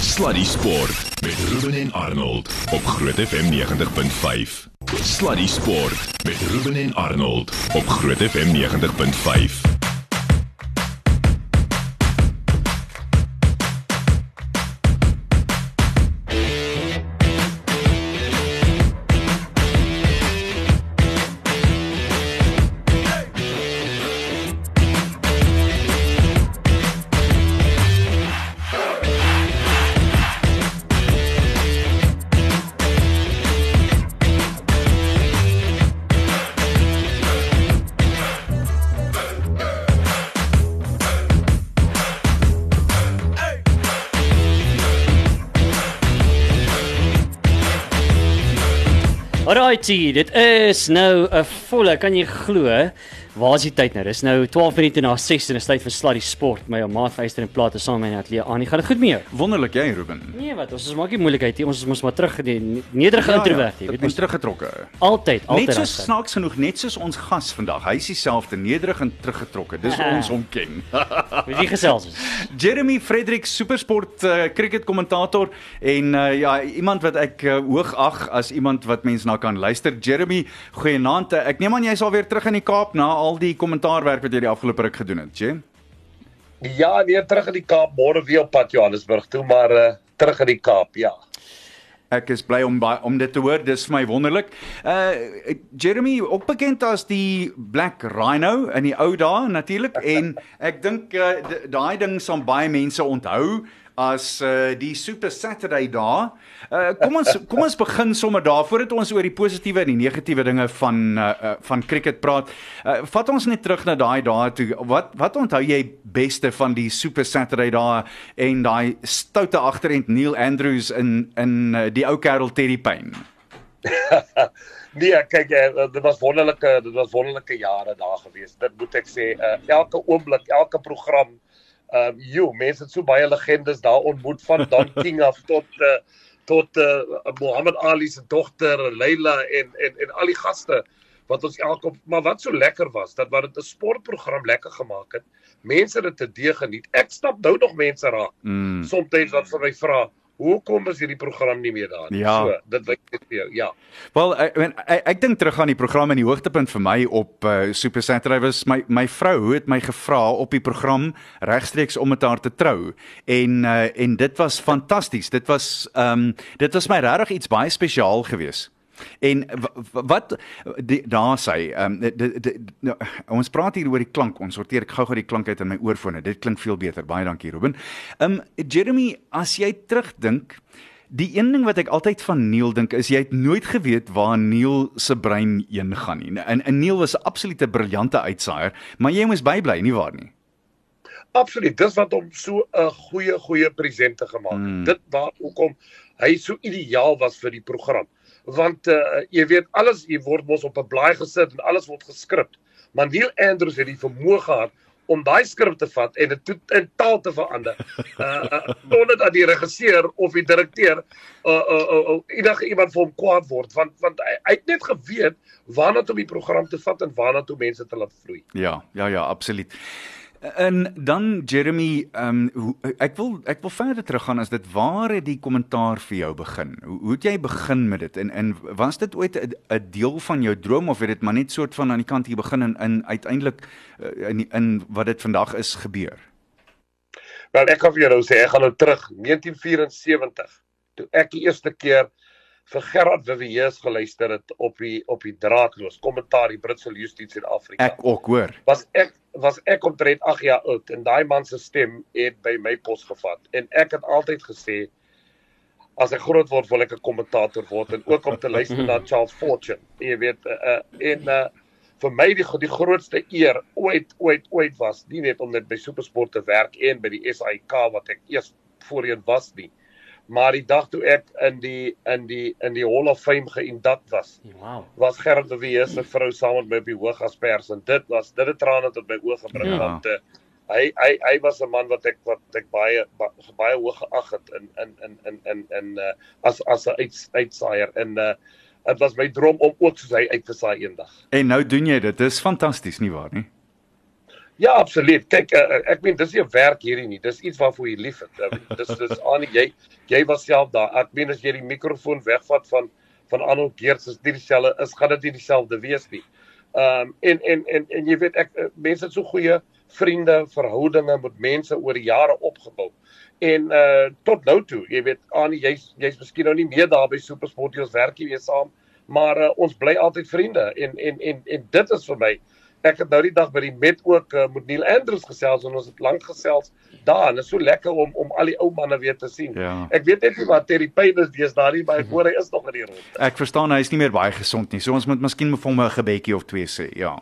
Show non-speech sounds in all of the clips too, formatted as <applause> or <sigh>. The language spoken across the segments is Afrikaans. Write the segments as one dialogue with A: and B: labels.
A: Sluddy Sport met Ruben en Arnold op Groot FM 90.5. Sluddy Sport met Ruben en Arnold op Groot FM 90.5.
B: Alrighty, dit is nou 'n volle, kan jy glo? Waar is die tyd nou? Dis nou 12 minute na 6 en dit is tyd vir Sluddy Sport. My ou maat Eyster en Plate saam met my ateljee aan. Gaan dit goed mee jou?
C: Wonderlik jy Ruben.
B: Nee, wat? Ons is maak nie moeilikheid hier. Ons is mos maar terug die nederige ja, introvert hier.
C: Ja, weet mos teruggetrokke.
B: Altyd, altyd.
C: Net so snaaks genoeg, net soos ons gas vandag. Hy is dieselfde, nederig en teruggetrokke. Dis hoe ons hom ken. <laughs>
B: Wie die gesels is.
C: Jeremy Frederik, supersport uh, cricket kommentator en uh, ja, iemand wat ek uh, hoog ag as iemand wat mense na kan luister. Jeremy, goeienaand. Ek neem aan jy's al weer terug in die Kaap na al die kommentaar werk wat jy die afgelope ruk gedoen het, Jen?
D: Ja, nee, terug in die Kaap, môre weer op pad Johannesburg toe, maar uh terug in die Kaap, ja.
C: Ek is bly om om dit te hoor. Dis vir my wonderlik. Uh Jeremy, ook bekend as die Black Rhino in die ou dae natuurlik <laughs> en ek dink uh, daai ding sal baie mense onthou as uh, die Super Saturday dae. Uh, kom ons <laughs> kom ons begin sommer daar voordat ons oor die positiewe en die negatiewe dinge van uh, uh, van cricket praat. Uh, vat ons net terug na daai dae toe. Wat wat onthou jy beste van die Super Saturday dae en daai stoute agterend Neil Andrews in in uh, die ou kerel Teddy Payne? <laughs>
D: nee, kyk, dit was wonderlike dit was wonderlike jare daar gewees. Dit moet ek sê, uh, elke oomblik, elke program ehm um, jo, mense het so baie legendes daar ontmoet van Don <laughs> King af tot uh, tot uh, Muhammad Ali se dogter Leila en en en al die gaste wat ons elke maar wat so lekker was dat wat dit 'n sportprogram lekker gemaak het. Mense het dit te dee geniet. Ek stap nou nog mense raak. Mm. Soms wat vir my vra, Hoekom is hierdie program nie meer daar nie?
C: Ja.
D: So, dit wyk net vir jou. Ja.
C: Wel, ek ek, ek, ek dink terug aan die program en die hoogtepunt vir my op uh, Super Saturday was my my vrou het my gevra op die program regstreeks om met haar te trou. En uh, en dit was fantasties. Dit was ehm um, dit was my regtig iets baie spesiaal geweest. En wat daar sê, ehm um, ons praat hier oor die klank. Ons sorteer ek gou-gou die klank uit in my oorfone. Dit klink veel beter. Baie dankie, Ruben. Ehm um, Jeremy, as jy terugdink, die een ding wat ek altyd van Neil dink is jy het nooit geweet waar Neil se brein heen gaan nie. En, en Neil was 'n absolute briljante uitsaaier, maar jy moes bybly, nie waar nie?
D: Absoluut. Dis wat hom so 'n goeie goeie presente gemaak het. Hmm. Dit waar hoekom hy so ideaal was vir die program want uh, jy weet alles hier word mos op 'n blaai gesit en alles word geskryf. Maar Neil Andrews het die vermoë gehad om daai skrif te vat en dit in taal te verander. Uh, uh sonder dat die regisseur of die direkteur uh uh, uh, uh enige iemand vir hom kwaad word want want hy, hy het net geweet waarna toe om die program te vat en waarna toe mense te laat vloei.
C: Ja, ja, ja, absoluut. En dan Jeremy, ehm um, ek wil ek wil verder teruggaan as dit waar het die kommentaar vir jou begin? Hoe, hoe het jy begin met dit? En en was dit ooit 'n deel van jou droom of het dit maar net soort van aan die kant hier begin en in uiteindelik eh, in in wat dit vandag is gebeur?
D: Wel ek kan vir jou nou sê ek gaan nou terug 1974 toe ek die eerste keer vir Gerard Wieus geluister het op die op die draadloos kommentaar die Britse Justice in Afrika.
C: Ek ook hoor.
D: Was ek was ek omtrent 8 jaar oud en daai man se stem het by my pos gevat en ek het altyd gesê as ek groot word wil ek 'n kommentator word en ook om te luister na <laughs> Charles Fortune. Jy weet uh, en uh, vir my die die grootste eer ooit ooit ooit was nie net om net by Supersport te werk en by die SAIK wat ek eers voorheen was nie maar die dag toe ek in die in die in die Hall of Fame geïndat was. Wow. Was Gerard de Villiers se vrou saam met my op die hoog as pers en dit was dit het trane tot my oë gebring ja. want uh, hy hy hy was 'n man wat ek wat ek baie ba, baie hoog geag het in in in in in in uh, as as 'n uit, uitsaaier en uh, dit was my droom om ook soos hy uit te saai eendag.
C: En nou doen jy dit. Dis fantasties nie waar nie?
D: Ja, absoluut. Kyk, uh, ek meen dis nie 'n werk hierdie nie. Dis iets waarvoor jy lief het. Uh, dis dis aan jy jy was self daar. Ek meen as jy die mikrofoon wegvat van van Arnold Geerts is nie dieselfde is gaan dit nie dieselfde wees nie. Ehm um, en en en en jy weet ek mense het so goeie vriende, verhoudinge met mense oor die jare opgebou. En uh tot nou toe, jy weet, aan jy's jy's miskien nou nie meer daar by Supersport jy ons werk hier weer saam, maar uh, ons bly altyd vriende en en en en dit is vir my ek het nou die dag by die Met ook uh, met Neil Andrews gesels en ons het lank gesels daar en dit is so lekker om om al die ou manne weer te sien.
C: Ja.
D: Ek weet net nie wat Terry Payne is daar nie, maar ek hoor hy is nog in die rond.
C: Ek verstaan hy is nie meer baie gesond nie. So ons moet miskien vir hom 'n gebedjie of twee sê. Ja.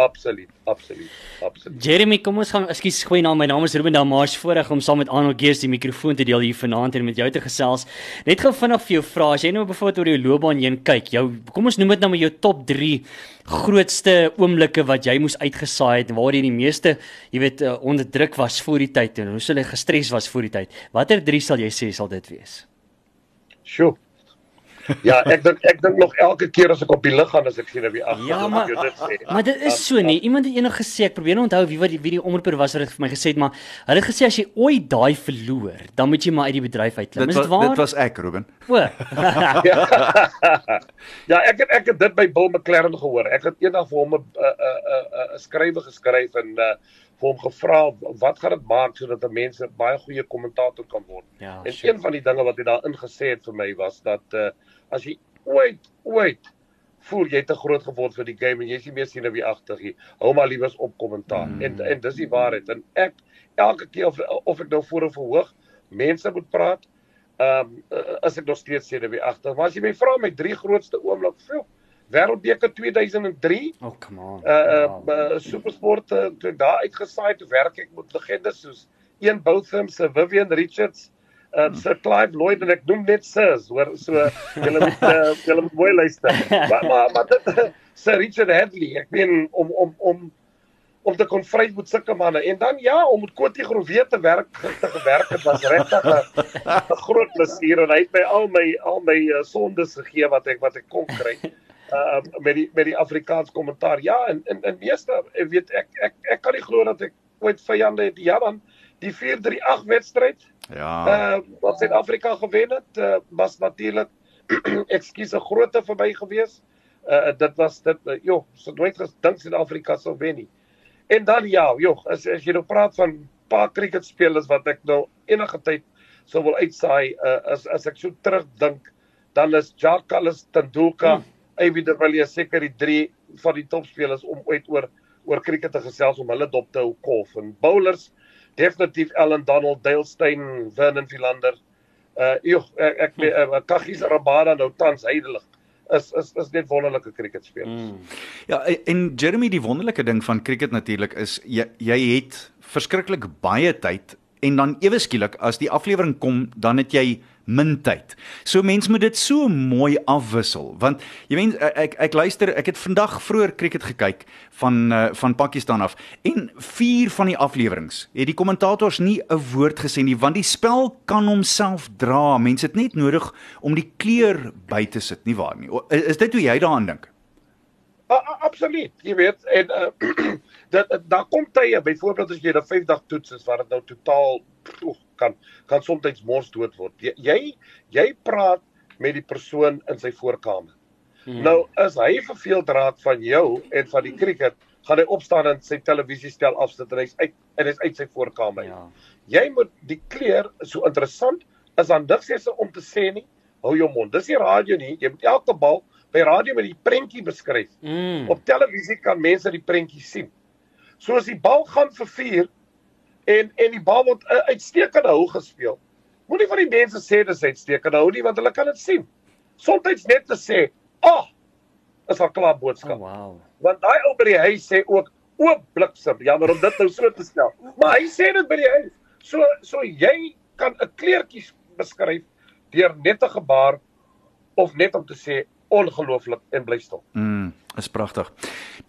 D: Absoluut, absoluut, absoluut.
B: Jeremy, kom ons gaan, ekskuus, goeie naam. My naam is Ruben Damars. Voorreg om saam met Arnold Geers die mikrofoon te deel hier vanaand en met jou te gesels. Net gou vinnig vir jou vra, as jy nou byvoorbeeld oor jou loopbaan heen kyk, jou kom ons noem dit nou maar jou top 3 grootste oomblikke wat jy moes uitgesaai het en waar jy die meeste, jy weet, uh, onder druk was voor die tyd en hoe sou jy gestres was voor die tyd. Watter 3 sal jy sê sal dit wees?
D: Sjoe. Ja, ek dink ek dink nog elke keer as ek op die lug gaan as ek sien wie af.
B: Ja, maar maar dit is so nie. Iemand het eendag gesê ek probeer nou onthou wie wat die wie die omroeper was wat dit vir my gesê het, maar hulle het gesê as jy ooit daai verloor, dan moet jy maar uit die bedryf uitklim. Is dit waar?
C: Dit was ek, Ruben.
B: O. <laughs> <laughs>
D: ja, ek het ek het dit by Bill McLaren gehoor. Ek het eendag vir hom 'n 'n 'n skrywe geskryf en uh vir hom gevra wat gaan dit maak sodat 'n mens 'n baie goeie kommentator kan word.
B: Ja,
D: en
B: sure.
D: een van die dinge wat hy daar ingesê het vir my was dat uh as jy ooit ooit voel jy te groot geword vir die game en jy is nie meer sien wie agter hier. Hou maar liewers op kommentaar. Mm. En en dis die waarheid. En ek elke keer of of ek nou voor 'n verhoog mense moet praat, ehm um, as ek nog steeds sien wie agter. Maar as jy my vra my drie grootste oomblik, veel Wêreldbeker 2003.
B: Oh, come on.
D: Uh uh, uh Supersport uh, toe daar uitgesaai toe werk ek met legendes soos een Botham se Vivian Richards um, Sir Clive Lloyd en ek noem net sirs hoor so julle moet uh, <laughs> julle moet mooi luister. Maar maar, maar dit uh, <laughs> Sir Richard Hadley ek meen om om om om te kon vry met sulke manne. En dan ja om met Kotie Groewe te werk te gewerk het was regtig 'n groot plesier en hy het my al my al my uh, sondes gegee wat ek wat ek kon kry uh <laughs> met die met die Afrikaans kommentaar. Ja en in in meeste ek weet ek ek ek kan nie glo dat ek ooit vyande het. Ja dan die 438 wedstryd
C: Ja.
D: uh wat Suid-Afrika gewen het uh, was natuurlik ekskuus <clears throat> 'n grootte vir my gewees. Uh dit was dit uh, joh, so nooit gedink Suid-Afrika sou wen nie. En dan ja, joh, as as jy nou praat van paar cricketspelers wat ek nou enige tyd sou wil uitsaai uh, as as ek so terugdink, dan is Jacques Callis, Tendulkar, hmm. Avi de Villiers seker die drie van die topspelers om ooit oor oor cricket te gesels om hulle dop te hou kolf en bowlers definitief Ellen Donald, Dale Steyn, Vernon Philander. Uh joh, ek ek uh, Kagies Rabada nou tans heidelig is is is net wonderlike cricketspelers. Mm.
C: Ja, en Jeremy die wonderlike ding van cricket natuurlik is jy jy het verskriklik baie tyd en dan ewe skielik as die aflewering kom, dan het jy min tyd. So mense moet dit so mooi afwissel want jy weet ek, ek ek luister ek het vandag vroeër cricket gekyk van uh, van Pakistan af en vier van die afleweringe het die kommentators nie 'n woord gesê nie want die spel kan homself dra. Mense het net nodig om die kleur by te sit, nie waar nie. Is, is dit hoe jy daaraan dink?
D: Absoluut. Jy weet en uh, <clears throat> dat daar kom tye byvoorbeeld as jy 'n 5 dag toets is waar dit nou totaal oef, kan kan soms mors dood word. Jy, jy jy praat met die persoon in sy voorkamer. Hmm. Nou as hy verveeld raak van jou en van die cricket, gaan hy opstaan en sy televisiestel afsit en hy's uit en hy's uit sy voorkamer. Ja. Jy moet die kleur so interessant is dan niks eens om te sê nie. Hou jou mond. Dis nie radio nie. Jy moet elke bal by radio met die prentjie beskryf. Mm. Op televisie kan mense die prentjie sien. So as die bal gaan vir 4 en en die bal word uh, uitstekende hou gespeel. Moenie van die mense sê dis uitstekende hou nie want hulle kan dit sien. Soms net te sê, "Ag, oh, is al klaar boodskap."
B: Oh, wow.
D: Want daai ou by die huis sê ook oop bliksem. Jammer om dit nou so te stel. <laughs> Maar hy sê dit by die huis. So so jy kan 'n kleertjie beskryf deur net 'n gebaar of net om te sê ongelooflik en bly stil.
C: Mm. Is pragtig.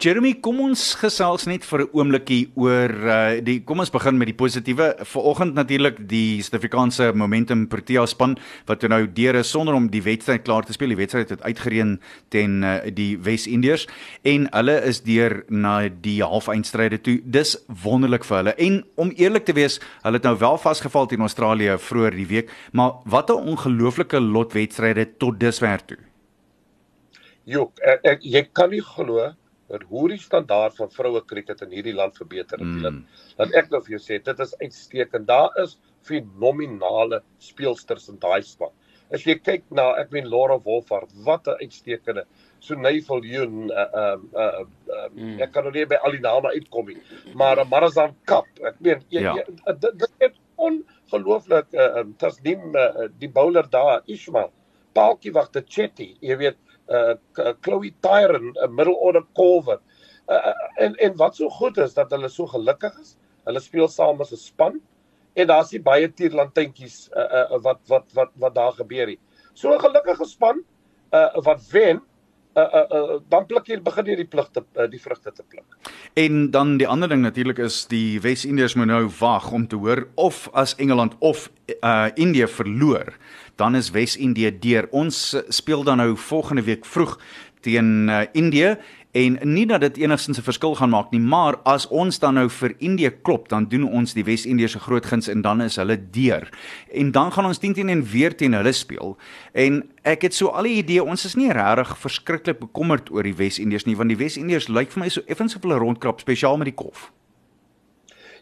C: Jeremy, kom ons gesels net vir 'n oombliekie oor uh die kom ons begin met die positiewe. Vanoggend natuurlik die Suid-Afrikaanse Momentum Protea span wat toe nou deur is sonder om die wedstryd klaar te speel. Die wedstryd het uitgereën teen uh, die Wes-Indiërs en hulle is deur na die halfeindstryde toe. Dis wonderlik vir hulle. En om eerlik te wees, hulle het nou wel vasgeval teen Australië vroeër die week, maar wat 'n ongelooflike lot wedstryde tot dusver toe.
D: Jo, ek, ek jy kan nie glo dat hoe die standaard van vroue kriket in hierdie land verbeter het. Mm. Dat ek nou vir jou sê, dit is uitstekend. Daar is fenominale speelsters in daai span. As jy kyk na ek meen Laura Wolfhard, wat 'n uitstekende so Nevel Joen uh uh, uh, uh mm. ek kan nou nie by al die name uitkom nie. Maar uh, Marazan Kap, ek meen jy,
C: Ja.
D: jy, uh, dit dit is ongelooflik uh, um, Tasneem uh, die bowler daar, Ismail. Paaltjie wag te Chetty, jy weet uh K- Chloe Tyron, 'n middelorde kolwer. Uh, uh, en en wat so goed is dat hulle so gelukkig is. Hulle speel saam as 'n span en daar's nie baie tierlantentjies uh, uh, wat wat wat wat daar gebeur nie. So 'n gelukkige span uh wat wen uh, uh, uh dan pluk jy begin jy die pligte uh, die vrugte te pluk.
C: En dan die ander ding natuurlik is die Wes-Indiërs moet nou wag om te hoor of as Engeland of uh Indië verloor, dan is Wes-Indië deur. Ons speel dan nou volgende week vroeg teen uh, Indië en nie dat dit enigstens 'n verskil gaan maak nie, maar as ons dan nou vir Indië klop, dan doen ons die Wes-Indiërs 'n groot guns en dan is hulle deur. En dan gaan ons 10 teen en weer teen hulle speel. En ek het so al die idee ons is nie regtig verskriklik bekommerd oor die Wes-Indiërs nie, want die Wes-Indiërs lyk vir my so effens of hulle rondkrap spesiaal met die kof.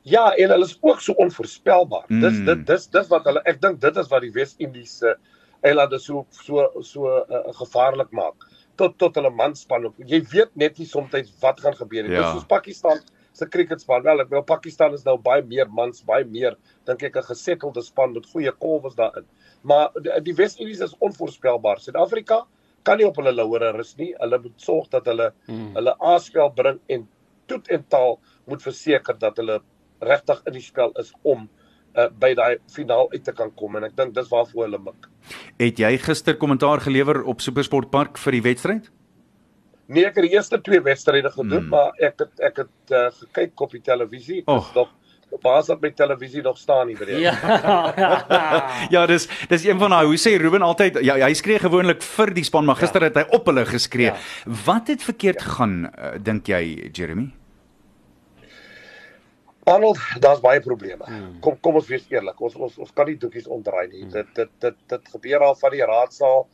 D: Ja, en hulle is ook so onvoorspelbaar.
C: Mm.
D: Dis dit dis dis wat hulle ek dink dit is wat die Wes-Indiese eilande so so so uh, gevaarlik maak. Tot tot hulle manspan op. Jy weet net nie soms wat gaan gebeur nie.
C: Ja.
D: Dis soos Pakistan se cricketspan. Wel, ek wil Pakistan is nou baie meer mans, baie meer dink ek 'n gesettelde span met goeie kolwers daarin. Maar die, die Wes-Indies is onvoorspelbaar. Suid-Afrika kan nie op hulle lauwere rus nie. Hulle moet sorg dat hulle
B: Mm.
D: hulle aanspel bring en toet en taal moet verseker dat hulle regtig in die spel is om uh, by daai finaal uit te kan kom en ek dink dis waarvoor hulle mik.
C: Het jy gister kommentaar gelewer op Supersport Park vir die wedstryd?
D: Nee, ek het die eerste twee wedstryde gedoen,
C: Hmm.
D: mm. maar ek het ek het uh, gekyk op die televisie. Dit
C: Och.
D: is nog baas dat my televisie nog staan nie vir
B: Ja. <laughs>
C: Ja, dis dis een van daai hoe sê Ruben altyd ja, hy skree gewoonlik vir die span, maar gister het hy op hulle geskree.
B: Ja.
C: Wat het verkeerd gegaan uh, dink jy, Jeremy?
D: Arnold, daar's baie probleme.
B: Hmm.
D: Kom kom ons wees eerlik. Ons ons ons kan nie doekies omdraai nie. Hmm. Dit dit dit dit gebeur al van die raadsaal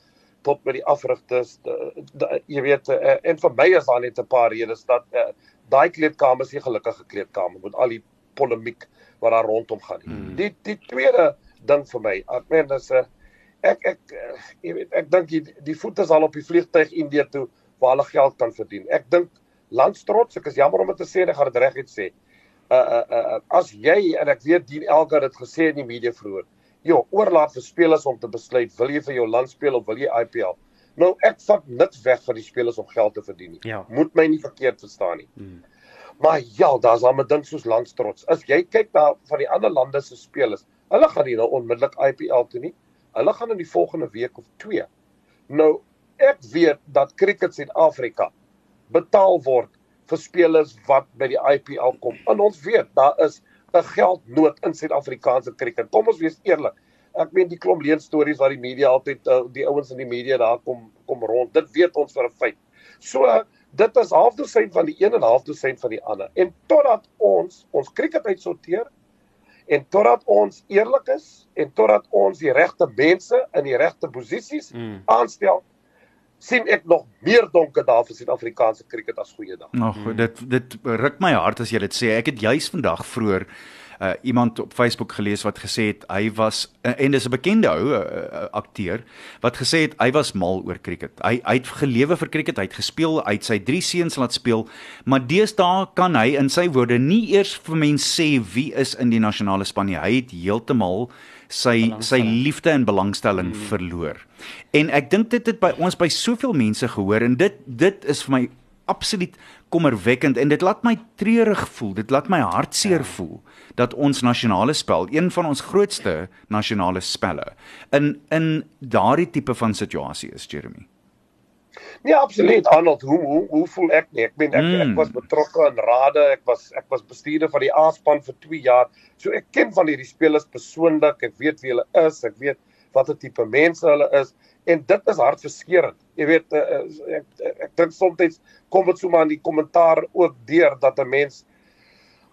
D: tot by die afrigters. De- Jy weet uh, en vir my is daar net 'n paar redes dat uh, daai kleedkamer is nie gelukkige kleedkamer met al die polemiek wat daar rondom gaan nie.
C: Hmm.
D: Die die tweede ding vir my, ek meen dis 'n ek ek jy weet ek dink die, die voet is al op die vliegtyg Indië toe waar hulle geld kan verdien. Ek dink landstrots, ek is jammer om dit te sê, ek gaan dit reguit sê uh, uh, uh, as jy en ek weet Dien Elgar het gesê in die media vroeër, joh, oorlaat vir spelers om te besluit wil jy vir jou land speel of wil jy IPL. Nou ek vat niks weg van die spelers om geld te verdien nie.
B: Ja.
D: Moet my nie verkeerd verstaan nie.
B: Hmm.
D: Maar ja, daar's dan 'n ding soos landstrots. As jy kyk na van die ander lande se spelers, hulle gaan nie nou onmiddellik IPL toe nie. Hulle gaan in die volgende week of 2. Nou ek weet dat Cricket Suid-Afrika betaal word vir spelers wat by die IPL kom. En ons weet daar is 'n geldnood in Suid-Afrikaanse cricket. Kom ons wees eerlik. Ek meen die klomp leenstories wat die media altyd uh, die ouens in die media daar kom kom rond. Dit weet ons vir 'n feit. So dit is half dosyn van die een en half dosyn van die ander. En totdat ons ons cricket uitsorteer en totdat ons eerlik is en totdat ons die regte mense in die regte posisies
B: Mm.
D: aanstel, sien ek nog meer donker dae vir Suid-Afrikaanse cricket as goeie dae.
C: Ag, mm. dit dit ruk my hart as jy dit sê. Ek het juis vandag vroeër uh, iemand op Facebook gelees wat gesê het hy was uh, en dis 'n bekende ou uh, uh, akteur wat gesê het hy was mal oor cricket. Hy hy het gelewe vir cricket, hy het gespeel, hy het sy drie seuns laat speel, maar deesdae kan hy in sy woorde nie eers vir mense sê wie is in die nasionale span nie. Hy het heeltemal sy sy liefde en belangstelling mm. verloor. En ek dink dit het by ons by soveel mense gehoor en dit dit is vir my absoluut kommerwekkend en dit laat my treurig voel. Dit laat my hartseer ja. voel dat ons nasionale spel, een van ons grootste nasionale spelle, in in daardie tipe van situasie is, Jeremy.
D: Nee, absoluut. Arnold, hoe hoe hoe voel ek nie? Ek ben ek, mm. ek was betrokke in rade, ek was ek was bestuurder van die A-span vir 2 jaar. So ek ken van hierdie spelers persoonlik. Ek weet wie hulle is, ek weet watter tipe mense hulle is en dit is hartverskeurende. Jy weet uh, ek ek, ek dink soms kom dit so maar in die kommentaar ook deur dat 'n mens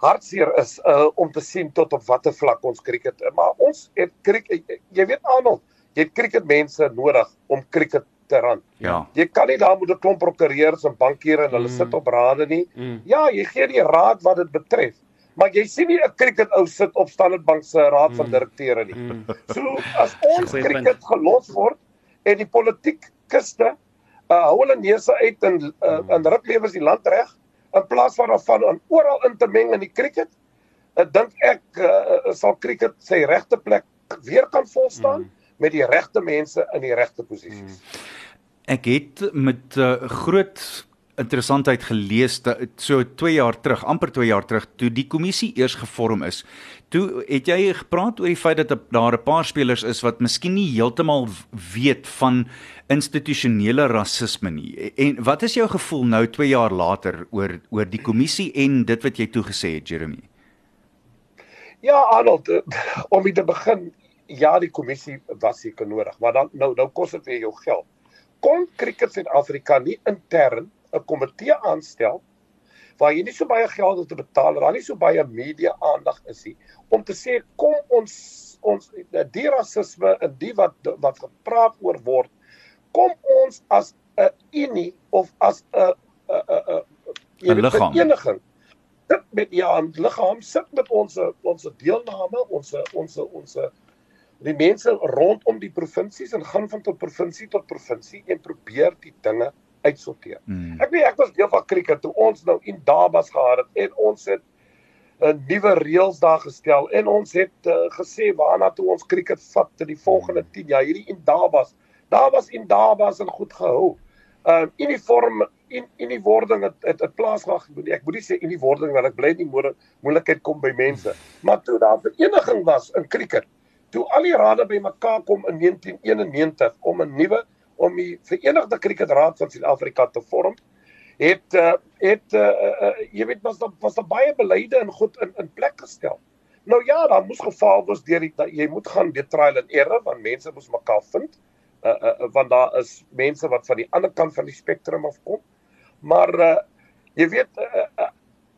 D: hartseer is uh, om te sien tot op watter vlak ons krieket. Maar ons het krieket jy weet Arnold, jy het krieket mense nodig om krieket te ran.
C: Ja.
D: Jy kan nie daar met 'n klomp prokureurs en bankiere en hulle mm. sit op rade nie.
B: Mm.
D: Ja, jy gee die raad wat dit betref. Maar jy sien nie 'n cricket ou sit op Standard Bank se raad mm. van direkteure nie.
B: Mm.
D: So as <laughs> ons cricket gelos word en die politiek kuste uh, hou hulle neuse uit en uh, en ruk lewers die land reg in plaas van daarvan aan oral in te meng in die cricket. Ek dink ek uh, sal cricket sy regte plek weer kan volstaan mm. met die regte mense in die regte posisies. Mm.
C: Ek het met uh, groot interessantheid gelees dat so 2 jaar terug, amper 2 jaar terug, toe die kommissie eers gevorm is. Toe het jy gepraat oor die feit dat daar 'n paar spelers is wat miskien nie heeltemal weet van institusionele rasisme nie. En wat is jou gevoel nou 2 jaar later oor oor die kommissie en dit wat jy toe gesê het, Jeremy?
D: Ja, Arnold, eh, om te begin, ja, die kommissie was seker nodig, maar dan nou nou kos dit weer jou geld kon Cricket Suid-Afrika nie intern 'n komitee aanstel waar jy nie so baie geld hoef te betaal, daar nie so baie media aandag is nie om te sê kom ons ons die rasisme en die wat wat gepraat oor word kom ons as 'n unie of as 'n 'n 'n vereniging sit met ja 'n liggaam sit met ons ons deelname ons ons ons die mense rondom die provinsies en gaan van tot provinsie tot provinsie en probeer die dinge uitsorteer. Hmm. Ek weet ek was deel van cricket toe ons nou in Dabas gehad het en ons het 'n uh, nuwe reëls daar gestel en ons het uh, gesê waarna toe ons cricket vat te die volgende 10 jaar hierdie in Dabas. Daar was in Dabas en goed gehou. Uh uniform in in die wording het het, het plaas gehad. Ek moet nie sê in die wording want ek bly nie moeilikheid kom by mense. Maar toe daar vereniging was in cricket toe al die rade bymekaar kom in 1991 om 'n nuwe om die Verenigde Kriketraad van Suid-Afrika te vorm, het uh, het uh, uh, jy weet was daar was daar baie beleide en goed in in plek gestel. Nou ja, daar moes gefaal word deur die jy moet gaan deur trial and error want mense moes mekaar vind. Uh, uh want daar is mense wat van die ander kant van die spektrum af kom. Maar uh jy weet uh, uh,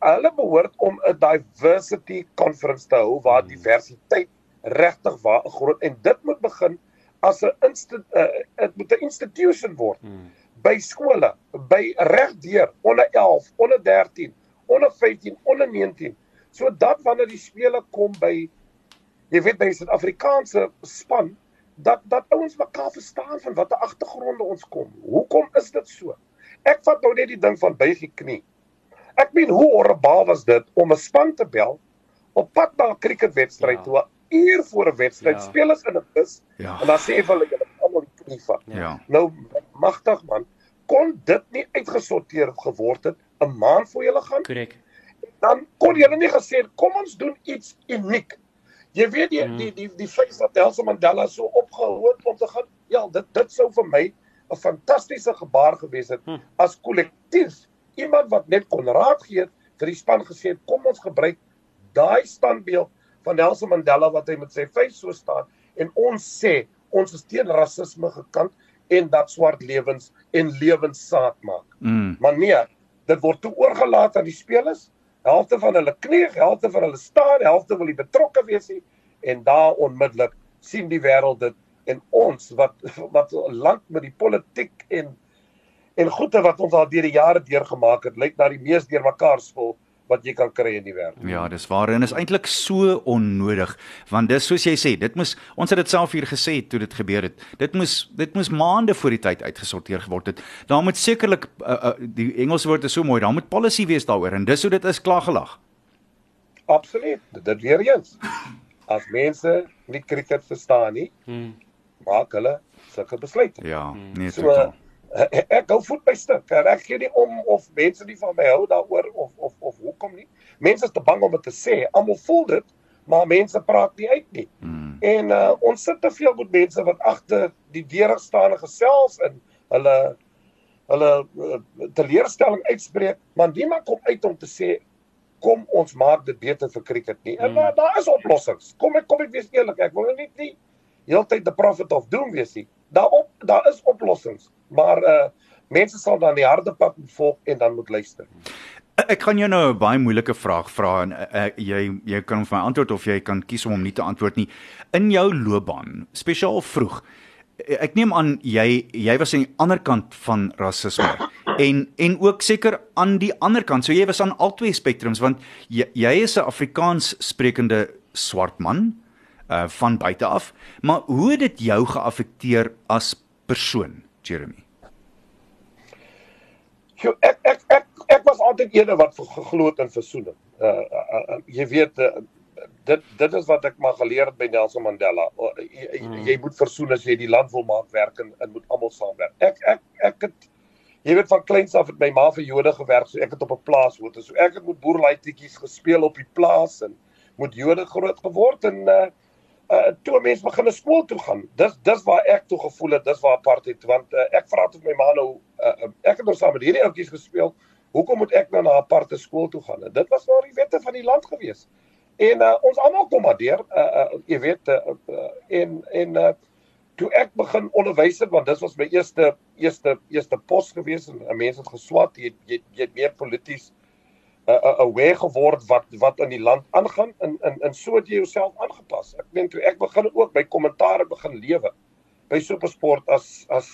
D: hulle behoort om 'n diversity conference te hou waar hmm. diversiteit regtig waar groot en dit moet begin as 'n dit uh, moet 'n institution word. Hmm. by skole by regdeur onder 11 onder 13 onder 15 onder 19 sodat wanneer die spele kom by jy weet by Suid-Afrikaanse span dat dat ouens mekaar verstaan van watter agtergronde ons kom. Hoekom is dit so? Ek vat nou net die ding van bygie knie. Ek meen hoe horribaal was dit om 'n span te bel op pad na 'n cricketwedstryd ja. toe uur voor 'n wedstryd ja. speel as in 'n bus ja. en dan sê hulle julle almal die knie vat.
C: Ja.
D: Nou magtig man, kon dit nie uitgesorteer geword het 'n maand voor julle gaan?
B: Korrek.
D: Dan kon julle nie gesê kom ons doen iets uniek. Jy weet die mm. die die die feit dat Nelson Mandela so opgehou het om te gaan, ja, dit dit sou vir my 'n fantastiese gebaar gewees het mm. as kollektief iemand wat net kon raad gee vir die span gesê kom ons gebruik daai standbeeld van Nelson Mandela wat hy met sy vuis so staan en ons sê ons is teen rasisme gekant en dat swart lewens en lewens saad maak.
C: Mm.
D: Maar nee, dit word toe oorgelaat aan die spelers. Helfte van hulle knie, helfte van hulle staan, helfte wil nie betrokke wees nie en daar onmiddellik sien die wêreld dit en ons wat wat land met die politiek en en goeie wat ons al deur die jare deurgemaak het, lyk na die mees deurmekaar spul wat jy kan kry in die wêreld.
C: Ja, dis waar en is eintlik so onnodig want dis soos jy sê, dit moes ons het dit self hier gesê toe dit gebeur het. Dit moes dit moes maande voor die tyd uitgesorteer geword het. Daar moet sekerlik uh, uh, die Engelse woord is so mooi, daar moet policy wees daaroor en dis hoe dit is klaargelag.
D: Absoluut. Dit weer eens. As mense nie kriket verstaan nie, hmm. maak hulle sulke besluite.
C: Ja, nee, so, totaal
D: ek hou voet by stuk. Ek gee nie om of mense nie van my hou daaroor of of of hoekom nie. Mense is te bang om dit te sê. Almal voel dit, maar mense praat nie uit nie.
C: Hmm.
D: En uh, ons sit te veel met mense wat agter die deure staan en gesels en hulle hulle uh, teleurstelling uitspreek, maar niemand kom uit om te sê kom ons maak dit beter vir cricket nie. En uh, daar is oplossings. Kom ek kom ek wees eerlik, ek wil nie nie heeltyd the prophet of doom wees nie. Daarop daar is oplossings, maar uh mense sal dan die harde pad volg en dan moet luister.
C: Ek kan jou nou 'n baie moeilike vraag vra en uh, jy jy kan vir my antwoord of jy kan kies om hom nie te antwoord nie. In jou loopbaan, spesiaal vroeg, ek neem aan jy jy was aan die ander kant van rasisme en en ook seker aan die ander kant. So jy was aan albei spektrums want jy, jy is 'n Afrikaans sprekende swart man uh van buite af, maar hoe het dit jou geaffekteer as persoon, Jeremy?
D: Jo, ek ek ek ek was altyd eene wat geglo het in versoening. Uh, uh, uh jy weet uh, dit dit is wat ek maar geleer het by Nelson Mandela. Uh, jy, hmm. jy moet versoen as jy die land wil maak werk en, en moet almal saamwerk. Ek ek ek het jy weet van kleins af het my ma vir Jode gewerk, so ek het op 'n plaas woon. So ek het met boerluitjies gespeel op die plaas en met Jode groot geword en uh uh toe mense begin skool toe gaan. Dis dis waar ek toe gevoel het, dis waar apartheid want uh, ek vra tot my ma nou uh, ek het nou saam met hierdie ouetjies gespeel. Hoekom moet ek nou na 'n aparte skool toe gaan? En dit was nou die wette van die land gewees. En uh, ons almal kom maar deur, uh, uh, jy weet uh, uh, en en uh, toe ek begin onderwys het want dit was my eerste eerste eerste pos gewees en mense het geswat, jy jy jy meer polities uh, uh, aware geword wat wat in die land aangaan en in in so het jy jouself aangepas. Ek meen toe ek begin ook by kommentaare begin lewe by Supersport as as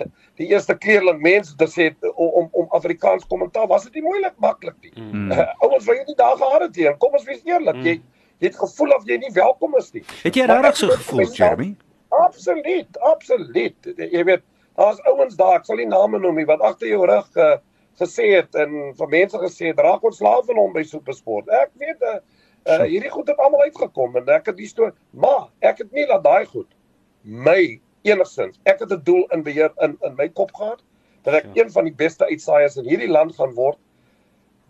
D: <laughs> die eerste keerling mense te sê om om Afrikaans kommentaar was dit nie moeilik maklik nie. Mm. Uh, ouens wou jy nie daar gehad het hier. Kom ons wees eerlik. Mm. Jy jy het gevoel of jy nie welkom is nie.
C: Het jy regtig so gevoel, Jeremy?
D: Absoluut, absoluut. Jy weet, daar's ouens daar, ek sal nie name noem nie, wat agter jou rug uh, gesê het en vir mense gesê het raak ontslaaf van hom by Supersport. Ek weet uh, uh hierdie goed het almal uitgekom en ek het die storie, maar ek het nie laat daai goed my enigsins. Ek het 'n doel in beheer in in my kop gehad dat ek ja. een van die beste uitsaaiers in hierdie land gaan word.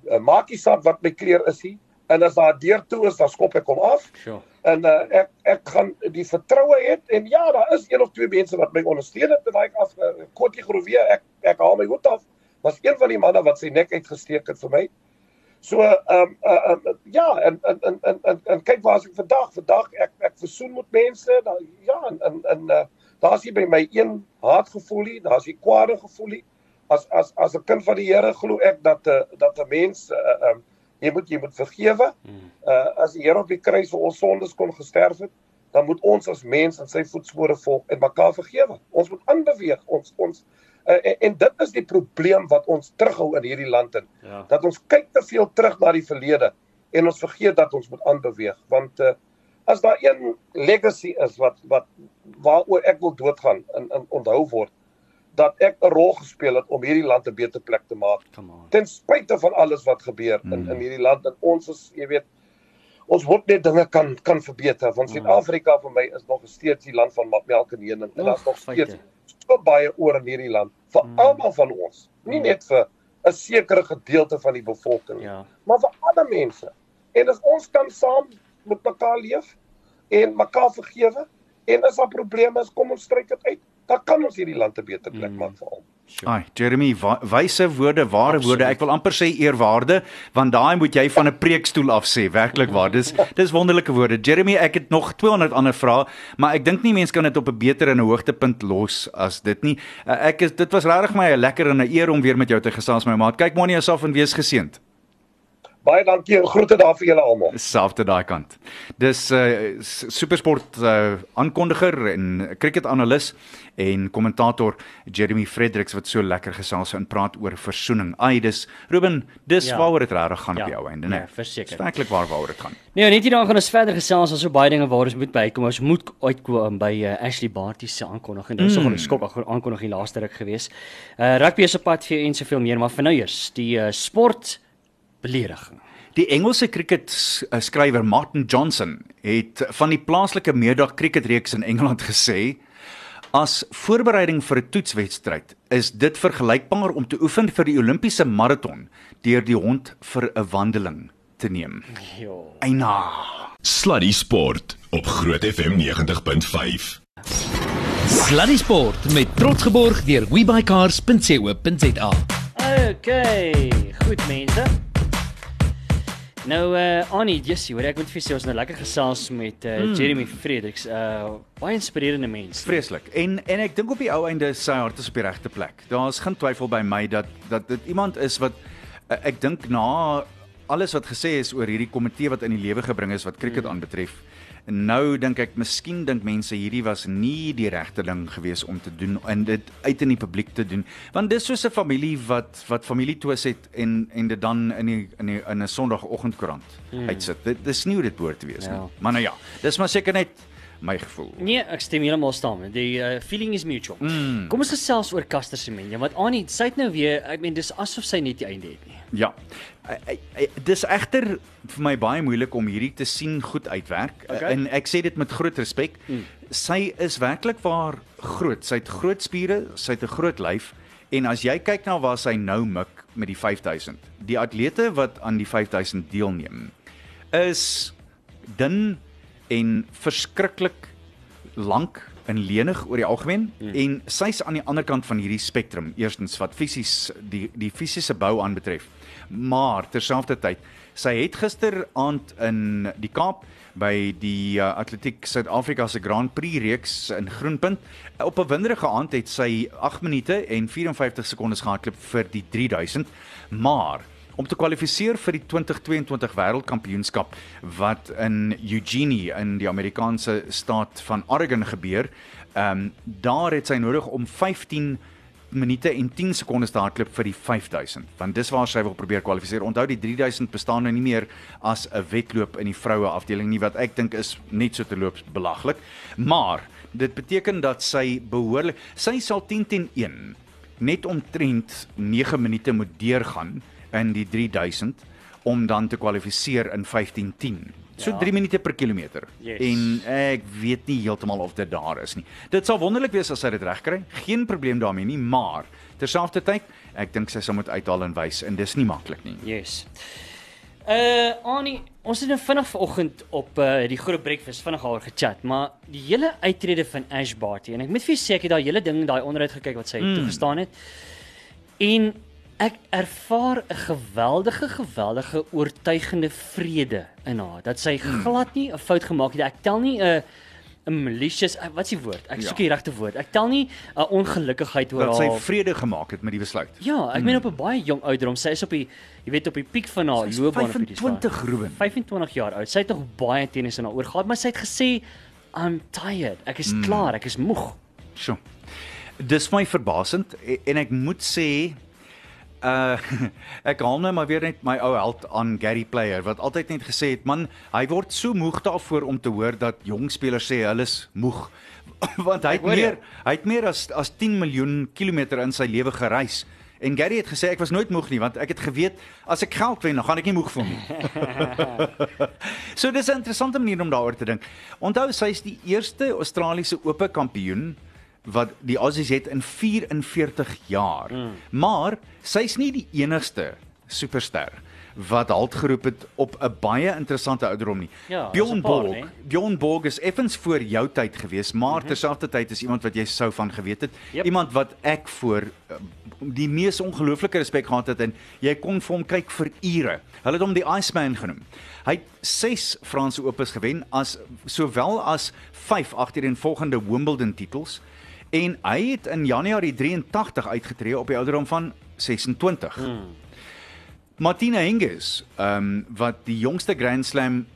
D: Uh, maak nie saak wat my kleur is nie en as daar deur toe is, dan skop ek hom af.
B: Sure.
D: En uh, ek ek gaan die vertroue hê en ja, daar is een of twee mense wat my ondersteun het, daai af uh, Kotie Groewe, ek ek haal my hoed af was een van die manne wat sy nek uitgesteek het vir my. So ehm um, uh, um, ja en en en en en, en kyk waar ek vandag vandag ek ek versoen met mense dan ja en en, en uh, daar's hier by my een haatgevoelie, daar's hier kwade gevoelie. As as as 'n kind van die Here glo ek dat 'n uh, dat 'n mens ehm uh, um, jy moet jy moet vergewe. Uh as die Here op die kruis vir ons sondes kon gesterf het, dan moet ons as mens in sy voetspore volg en mekaar vergewe. Ons moet aanbeweeg. Ons ons en, en dit is die probleem wat ons terughou in hierdie land in. Ja. Dat ons kyk te veel terug na die verlede en ons vergeet dat ons moet aanbeweeg want uh, as daar een legacy is wat wat waaroor ek wil doodgaan in in onthou word dat ek 'n rol gespeel het om hierdie land 'n beter plek te maak. Ten spyte van alles wat gebeur mm. in in hierdie land en ons is jy weet ons moet net dinge kan kan verbeter want mm. Suid-Afrika vir my is nog steeds die land van melk en honing en daar's nog steeds so baie oor in hierdie land vir hmm. almal van ons, nie hmm. net vir 'n sekere gedeelte van die bevolking ja. maar vir alle mense. En as ons kan saam met mekaar leef en mekaar vergewe en as daar probleme is, kom ons stryk dit uit, dan kan ons hierdie land 'n beter plek hmm. maak vir almal.
C: Ai, Jeremy, wyse woorde, ware Absoluut. woorde. Ek wil amper sê eerwaarde, want daai moet jy van 'n preekstoel af sê, werklik waar. Dis dis wonderlike woorde. Jeremy, ek het nog 200 ander vrae, maar ek dink nie mense kan dit op 'n beter en 'n hoogtepunt los as dit nie. Uh, ek is dit was regtig my 'n lekker en 'n eer om weer met jou te gesels, my maat. Kyk mooi na jouself en wees geseënd.
D: Baie dankie en groete daar vir julle almal.
C: Selfde daai kant. Dis 'n uh, supersport uh, aankondiger en cricket analis en kommentator Jeremy Fredericks wat so lekker gesels en praat oor versoening. Ai, dis Ruben, dis ja. waaroor dit regtig gaan ja. op jou einde, né? Nee,
B: verseker.
C: Werklik waar waaroor dit gaan.
B: Nee, net hier dan gaan ons verder gesels oor so baie dinge waar ons moet bykom. Ons moet uitkom by uh, Ashley Barty se aankondiging. Dit is mm. 'n skok aankondiging laaste ruk gewees. Uh, rugby is op pad vir en soveel meer, maar vir nou eers die uh, sport belediging.
C: Die Engelse cricket skrywer Martin Johnson het van die plaaslike meerdag cricketreeks in Engeland gesê as voorbereiding vir 'n toetswedstryd is dit vergelykbaar om te oefen vir die Olimpiese maraton deur die hond vir 'n wandeling te neem. Jo. Eina.
A: Sluddy Sport op Groot FM 90.5.
E: Sluddy Sport met trots geborg deur webycars.co.za.
B: Okay, goed mense. Nou uh Annie, Jessie, hoor ek moet vir sê ons nou lekker gesels met uh mm. Jeremy Fredericks, uh baie inspirerende mens.
C: Vreeslik. En en ek dink op die ou einde sy hart is op die regte plek. Daar's geen twyfel by my dat dat dit iemand is wat uh, ek dink na alles wat gesê is oor hierdie komitee wat in die lewe gebring is wat cricket mm. aanbetref. Nou dink ek miskien dink mense hierdie was nie die regte ding gewees om te doen en dit uit in die publiek te doen. Want dis soos 'n familie wat wat familie twis het en en dit dan in die in die in 'n Sondagoggendkoerant mm. uitsit. Dit dis nie hoe dit behoort te wees ja. nie. Maar nou ja, dis maar seker net my gevoel.
B: Nee, ek stem heeltemal saam. Die uh, feeling is mutual. Mm. Kom ons gesels oor Caster Semenya want Annie, sy het nou weer, ek meen dis asof sy net die einde het nie.
C: Ja. Dis egter vir my baie moeilik om hierdie te sien goed uitwerk okay. en ek sê dit met groot respek. Mm. Sy is werklik waar groot. Sy het groot spiere, sy het 'n groot lyf en as jy kyk na waar sy nou mik met die 5000. Die atlete wat aan die 5000 deelneem is dun en verskriklik lank en lenig oor die algemeen hmm. en sy's aan die ander kant van hierdie spektrum eerstens wat fisies die die fisiese bou aanbetref maar terselfdertyd sy het gisteraand in die Kaap by die uh, Atletiek Suid-Afrika se Grand Prix reeks in Groenpunt op 'n winderige aand het sy 8 minute en 54 sekondes gehardloop vir die 3000 maar om te kwalifiseer vir die 2022 wêreldkampioenskap wat in Eugene in die Amerikaanse staat van Oregon gebeur. Ehm um, daar het sy nodig om 15 minute en 10 sekondes te hardloop vir die 5000 want dis waar sy wil probeer kwalifiseer. Onthou die 3000 bestaan nou nie meer as 'n wedloop in die vroue afdeling nie wat ek dink is net so te loop belaglik. Maar dit beteken dat sy behoorlik sy sal 10 teen 1 net omtrent 9 minute moet deurgaan in die 3000 om dan te kwalifiseer in 1510. So ja. 3 minute per kilometer. Yes. En ek weet nie heeltemal of dit daar is nie. Dit sal wonderlik wees as sy dit regkry. Geen probleem daarmee nie, maar terselfdertyd, ek dink sy sal moet uithaal en wys en dis nie maklik nie.
B: Yes. Uh Annie, ons het nou vinnig vanoggend op uh die groep breakfast vinnig haar gechat, maar die hele uittrede van Ash Barty en ek moet vir jou sê ek het daai hele ding daai onderuit gekyk wat sy mm. toegestaan het. En ek ervaar 'n geweldige geweldige oortuigende vrede in haar dat sy hmm. glad nie 'n fout gemaak het. Ek tel nie 'n 'n malicious wat is die woord? Ek soek ja. die regte woord. Ek tel nie 'n ongelukkigheid oor haar
C: dat sy vrede gemaak het met die besluit.
B: Ja, ek meen hmm. op 'n baie jong ouderdom. Sy is op die jy weet op die piek van haar loopbaan
C: op hierdie stadium. 25 Ruben.
B: 25 jaar oud. Sy het nog baie tennis in haar oor gehad, maar sy het gesê I'm tired. Ek is mm. klaar. Ek is moeg.
C: So. Dis my verbasend en ek moet sê uh <laughs> ek haal nou maar weer net my ou held aan Gary Player wat altyd net gesê het man hy word so moeg daarvoor om te hoor dat jong spelers sê hulle is moeg. <laughs> Want hy het meer hy het meer as as 10 miljoen kilometer in sy lewe gereis. En Gary het gesê ek was nooit moeg nie want ek het geweet as ek geld wen dan gaan ek nie moeg voel nie. <laughs> So dis 'n interessante manier om daaroor te dink. Onthou sy is die eerste Australiese oop kampioen wat die Aussies het in 44 jaar. Mm. Maar sy's nie die enigste superster wat halt geroep het op 'n baie interessante ouderdom nie. Ja, Bjorn Borg, nee. Bjorn Borg is effens voor jou tyd gewees, maar mm -hmm. terselfdertyd is iemand wat jy sou van geweet het. Yep. Iemand wat ek voor uh, die mees ongelooflike respek gehad het en jy kon vir hom kyk vir ure. Hulle het hom die Iceman genoem. Hy het 6 Franse Opens gewen as sowel as 5 agtereenvolgende Wimbledon titels en hy het in Januarie 83 uitgetree op die ouderdom van 26. Hmm. Martina Hingis, ehm um, wat die jongste Grand Slam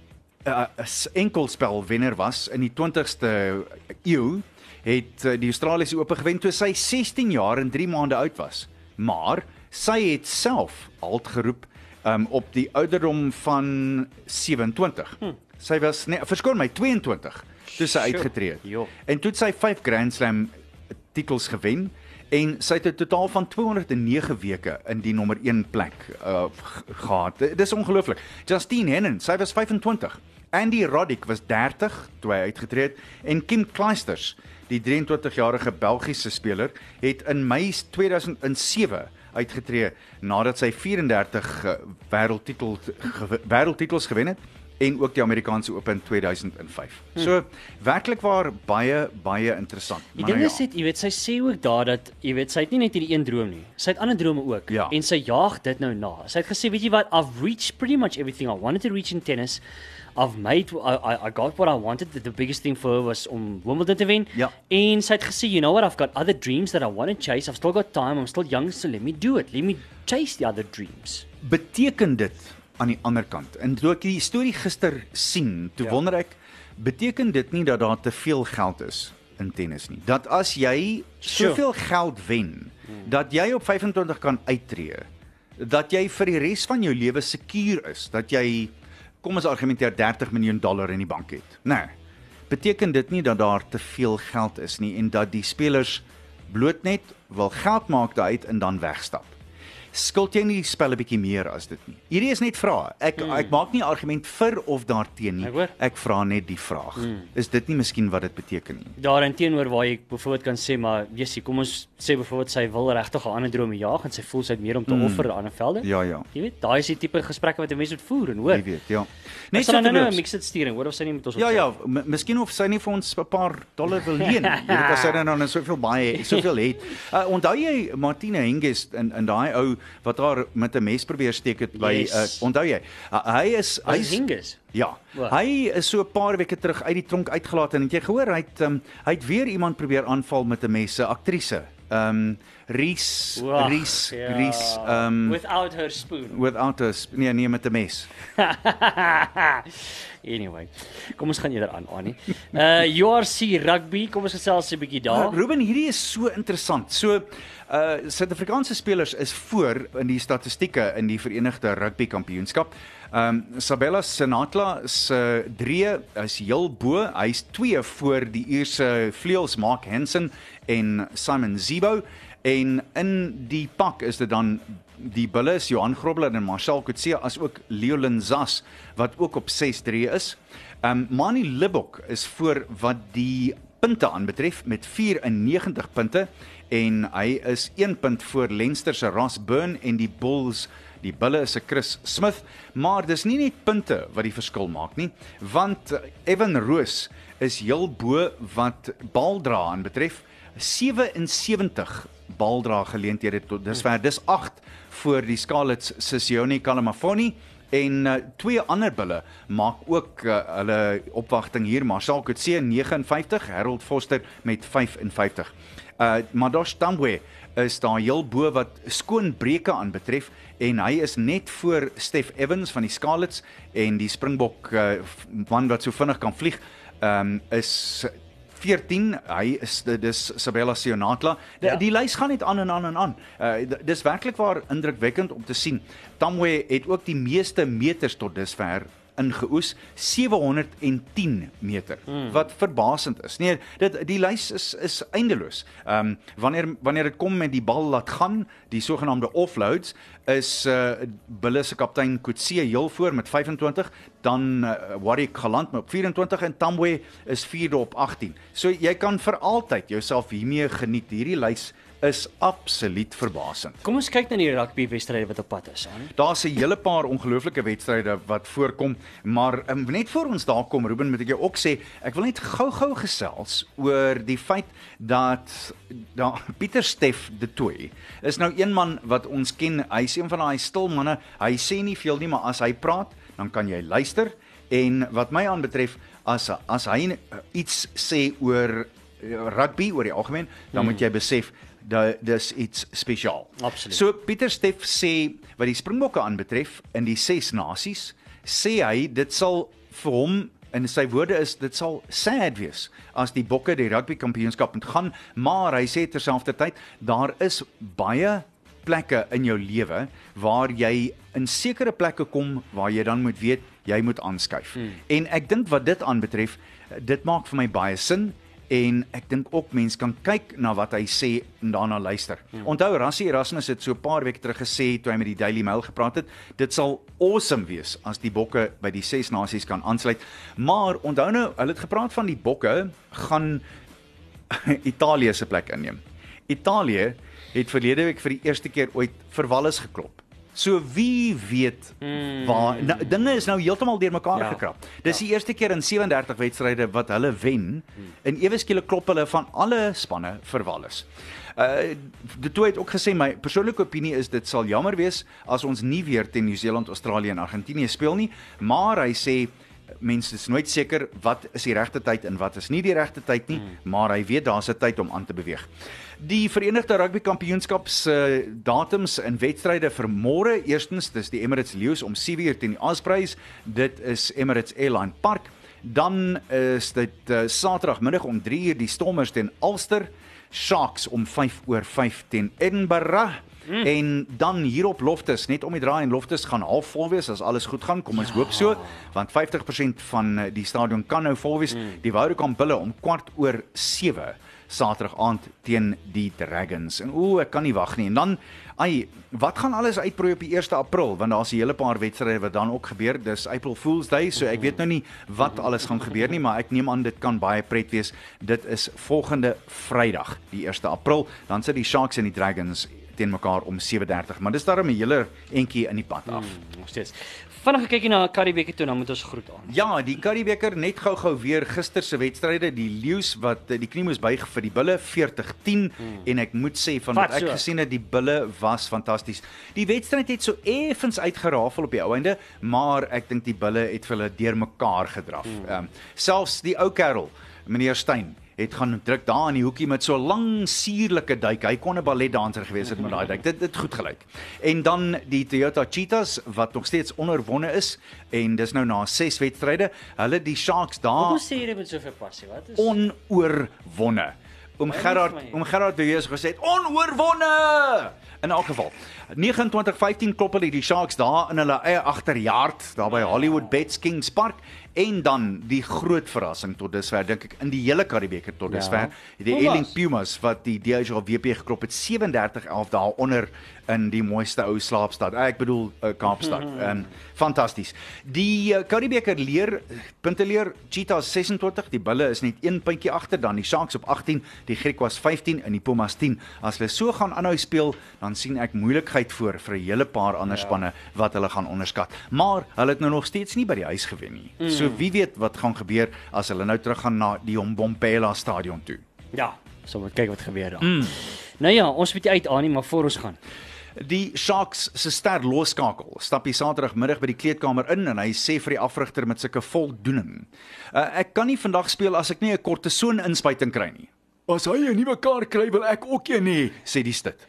C: uh, enkelspel wenner was in die 20ste eeu, het uh, die Australiese Ope gewen toe sy 16 jaar en 3 maande oud was. Maar sy het self halt geroep um, op die ouderdom van 27. Hmm. Sy was nee, verskoon my 22 toe sy uitgetree het. En toe het sy 5 Grand Slam titels gewen en sy het 'n totaal van 209 weke in die nommer 1 plek uh, gehad. Dis ongelooflik. Justine Henin, sy was 25. Andy Roddick was 30 toe hy uitgetree het en Kim Kleisters, die 23-jarige Belgiese speler, het in Mei 2007 uitgetree nadat sy 34 uh, wêreldtitel wêreldtitels gewen het en ook die Amerikaanse Open 2005. So werklik waar baie baie interessant.
B: Die ding
C: nou
B: is dit, jy weet, sy sê ook daar dat jy weet, sy het nie net hierdie een droom nie. Sy het ander drome ook
C: Ja.
B: en sy jaag dit nou na. Sy het gesê, weet jy wat, I've reached pretty much everything I wanted to reach in tennis. I've made I I, I got what I wanted. The, the biggest thing for her was om Wimbledon te wen.
C: Ja.
B: En sy het gesê, you know what, I've got other dreams that I want to chase. I've still got time. I'm still young, so let me do it. Let me chase the other dreams.
C: beteken dit aan die ander kant. En toe ek die storie gister sien, toe
B: Ja.
C: wonder ek, beteken dit nie dat daar te veel geld is in tennis nie? Dat as jy
B: Sure.
C: soveel geld wen, dat jy op 25 kan uittreë, dat jy vir die res van jou lewe sekuur is, dat jy kom ons argumenteer 30 miljoen dollar in die bank het. Nee. Beteken dit nie dat daar te veel geld is nie en dat die spelers bloot net wil geld maak daaruit en dan wegstap. Skuld jy nie die spel 'n bietjie meer as dit nie? Hierdie is net vrae. Ek hmm. ek maak nie argument vir of daarteen nie.
B: Ek.
C: Ek vra net die vraag. Hmm. Is dit nie miskien wat dit beteken nie?
B: Daarin teenoor waar jy byvoorbeeld kan sê maar Jessie, kom ons sê byvoorbeeld sy wil regtig 'n ander drome jaag en sy voel sy het meer om te mm. offer aan 'n velde.
C: Ja ja.
B: Jy weet, daai is die tipe gesprekke wat 'n mens moet voer en hoor.
C: Jy weet, ja.
B: Net so nou nou 'n
C: terloops.
B: mixed sturing, hoor of sy nie met ons
C: Ja ja, miskien of sy nie vir ons 'n paar dollar wil leen. <laughs> Jy weet as sy dan nou soveel baie soveel het. <laughs> Uh, onthou jy Martina Hingis in in daai ou wat haar met 'n mes probeer steek het by
B: Yes.
C: uh, onthou jy? Uh, hy is
B: Hy Hingus.
C: Ja.
B: Wat?
C: Hy is so 'n paar weke terug uit die tronk uitgelaat en het jy gehoor hy het um, hy het weer iemand probeer aanval met 'n mes, 'n aktrise. Um, Ries
B: Wag,
C: Ries
B: ja.
C: Ries ehm um,
B: without her spoon.
C: without us nee nee met 'n mes. <laughs>
B: anyway, kom ons gaan eerder aan Annie. Uh URC rugby, kom ons gesels 'n bietjie daar.
C: Uh, Ruben, hierdie is so interessant. So uh Suid-Afrikaanse spelers is voor in die statistieke in die Verenigde Rugby Kampioenskap. Um Sabella Senatla se drie is heel bo. Hy's 2 voor die Ierse vleuels Mark Hansen en Simon Zebo en in die pak is dit dan die bulle is Johan Grobler en Marcel Coetzee as ook Leolin Zas wat ook op 6-3 is. Um Mani Libbok is voor wat die punte aanbetref met 94 punte en hy is 1 punt voor Leinster se Ross Burn en die Bulls die Bulle is 'n Chris Smith, maar dis nie net punte wat die verskil maak nie, want Evan Roos is heel bo wat baldra aanbetref 77 baldra geleenthede tot dusver. Dis 8 voor die Scarlets se Sione Kalamafoni en uh, twee ander bulle maak ook uh, hulle opwagting hier Marcel Coetzee 59, Harold Foster met 55. Uh Madosh Tambwe is daar heel bo wat skoonbreuke aanbetref en hy is net voor Stef Evans van die Scarlets en die Springbok uh, man wat so vinnig kan vlieg um, is 14 hy is dis Sabella Sionatla die,
B: Ja.
C: die lys gaan net aan en aan en aan. Uh, dis werklik waar indrukwekkend om te sien. Tamwe het ook die meeste meters tot dusver ingeoes 710 meter hmm. wat verbasend is. Nee, dit die lys is is eindeloos. Ehm um, wanneer wanneer dit kom met die bal laat gaan, die sogenaamde offloads is uh Bulle se kaptein Coetzee heel voor met 25, dan uh, Warwick Galant met op 24 en Tambwe is 4de op 18. So jy kan vir altyd jouself hiermee geniet. Hierdie lys is absoluut verbasend.
B: Kom ons kyk na die rugby wedstryde wat op pad is.
C: Daar's 'n hele paar ongelooflike wedstryde wat voorkom, maar um, net voor ons daar kom Ruben, moet ek jou ook sê, ek wil net gou-gou gesels oor die feit dat daar <laughs> Pieter Steff de Tooi is nou een man wat ons ken. Hy's een van daai stil manne. Hy sê nie veel nie, maar as hy praat, dan kan jy luister. En wat my aanbetref, as as hy uh, iets sê oor uh, rugby oor die algemeen, dan hmm. moet jy besef dis iets spesiaal.
B: Absoluut.
C: So Pieter Steff sê wat die Springbokke aanbetref in die ses nasies, sê hy dit sal vir hom en sy woorde is dit sal sad wees as die Bokke die rugby kampioenskap moet gaan, maar hy sê terselfdertyd daar is baie plekke in jou lewe waar jy in sekere plekke kom waar jy dan moet weet jy moet aanskuif. Hmm. En ek dink wat dit aanbetref, dit maak vir my baie sin en ek dink ook mense kan kyk na wat hy sê en daarna luister. Hmm. Onthou Rassie Erasmus het so 'n paar weke terug gesê toe hy met die Daily Mail gepraat het, dit sal awesome wees as die bokke by die ses nasies kan aansluit. Maar onthou nou, hulle het gepraat van die bokke gaan <laughs> Italië se plek inneem. Italië het verlede week vir die eerste keer ooit vir Wallis geklop. So wie weet
B: Hmm.
C: waar nou, dinge is nou heeltemal deurmekaar
B: Ja.
C: gekrap. Dis ja. die eerste keer in 37 wedstryde wat hulle wen en ewe skielik klop hulle van alle spanne vir Wallis. Uh De Toey het ook gesê my persoonlike opinie is dit sal jammer wees as ons nie weer teen Nieu-Seeland, Australië en Argentinië speel nie, maar hy sê mense is nooit seker wat is die regte tyd en wat is nie die regte tyd nie, hmm. maar hy weet daar's 'n tyd om aan te beweeg. Die Verenigde Rugby Kampioenskap se datums en wedstryde vir môre, eerstens dis die Emirates Lions om 7uur teen die Ospreys, dit is Emirates Airline Park. Dan is dit uh, Saterdagmiddag om 3uur die Stormers teen Ulster, Sharks om 5 oor 5 teen Edinburgh. Mm. En dan hier op Loftus, net om die draai en Loftus gaan half vol wees as alles goed gaan. Kom ons ja. hoop so, want 50% van eh, die stadion kan nou vol wees. Mm. Die Woudekamp Bulle om kwart oor 7 Saterdag aand teen die Dragons. En ooh, ek kan nie wag nie. En dan ai, wat gaan alles uitbroei op die 1 April want daar's 'n hele paar wedstryde wat dan ook gebeur. Dis April Fools Day, so ek weet nou nie wat alles gaan gebeur nie, maar ek neem aan dit kan baie pret wees. Dit is volgende Vrydag, die 1 April. Dan sit die Sharks en die Dragons teen mekaar om 7:30, maar dis darem 'n hele entjie in die pad af.
B: Hmm, nog steeds. Vinnig kyk na Karibeker toe, dan moet ons groet aan.
C: Ja, die Currybeker net gou-gou weer gister se wedstryde, die Lions wat eh, die knie moes buig vir die Bulle 40-10 hmm. en ek moet sê van wat
B: Wat
C: ek
B: so?
C: gesien het, die Bulle was fantasties. Die wedstryd het so effens uitgerafel op die ou einde, maar ek dink die Bulle het vir hulle deurmekaar gedraf. Ehm
B: Hmm.
C: um, selfs die ou kerel, meneer Steyn het gaan druk daar in die hoekie met so lang suurlike duik. Hy kon 'n balletdanser gewees het met daai duik. Dit het goed gelyk. En dan die Toyota Cheetahs wat nog steeds onderwonne is en dis nou na 6 wedstryde. Hulle die Sharks daar
B: Hoekom sê jy dit met soveel passie? Wat is
C: onoorwonne.
B: Baie
C: Gerard, oom Gerard het weer gesê onoorwonne. In elk geval, 29-15 klop hulle die Sharks daar in hulle eie agterjaard daar by Hollywood Bets Kings Park en dan die groot verrassing tot dusver dink ek in die hele Karibeker tot
B: Ja.
C: dusver, die
B: Pumas.
C: Eling Pumas wat die DHWP geklop het 37-11 daar onder in die mooiste ou slaapstad. Ek bedoel uh, Kaapstad. <laughs> Ehm um, fantasties. Die uh, Karibeker leer punte leer Cheetahs 26, die Bulle is net 1 puntjie agter, dan die Sharks op 18, die Griquas 15 en die Pumas 10. As hulle so gaan aanhou speel, dan sien ek moeilikheid voor vir 'n hele paar ander ja. spanne wat hulle gaan onderskat. Maar hulle het nou nog steeds nie by die huis gewen nie. Mm. So wie weet wat gaan gebeur as hulle nou teruggaan na die Mbombela stadion toe.
B: Ja, so moet kyk wat gebeur daar. Mm. Nou ja, ons moet nie uit aan nie, maar voor ons gaan.
C: Die Sharks se ster loskakel stap die Saterdagmiddag by die kleedkamer in en hy sê vir die afrigter met sulke voldoening: uh, "Ek kan nie vandag speel as ek nie 'n kortison inspuiting kry nie." "As hy 'n nuwe kar kry, wil ek ook een hê," sê die stit.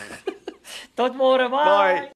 C: <laughs>
B: Tot môre, bye.
C: Bye.